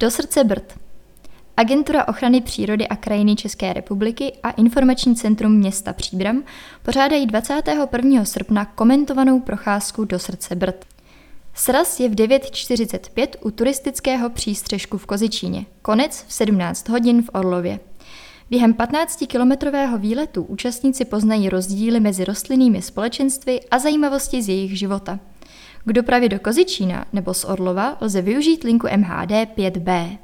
Do srdce Brd. Agentura ochrany přírody a krajiny České republiky a Informační centrum města Příbram pořádají 21. srpna komentovanou procházku do srdce Brd. Sraz je v 9.45 u turistického přístřežku v Kozičíně, konec v 17 hodin v Orlově. Během 15-kilometrového výletu účastníci poznají rozdíly mezi rostlinnými společenstvy a zajímavosti z jejich života. K dopravě do Kozičína nebo z Orlova lze využít linku MHD 5B.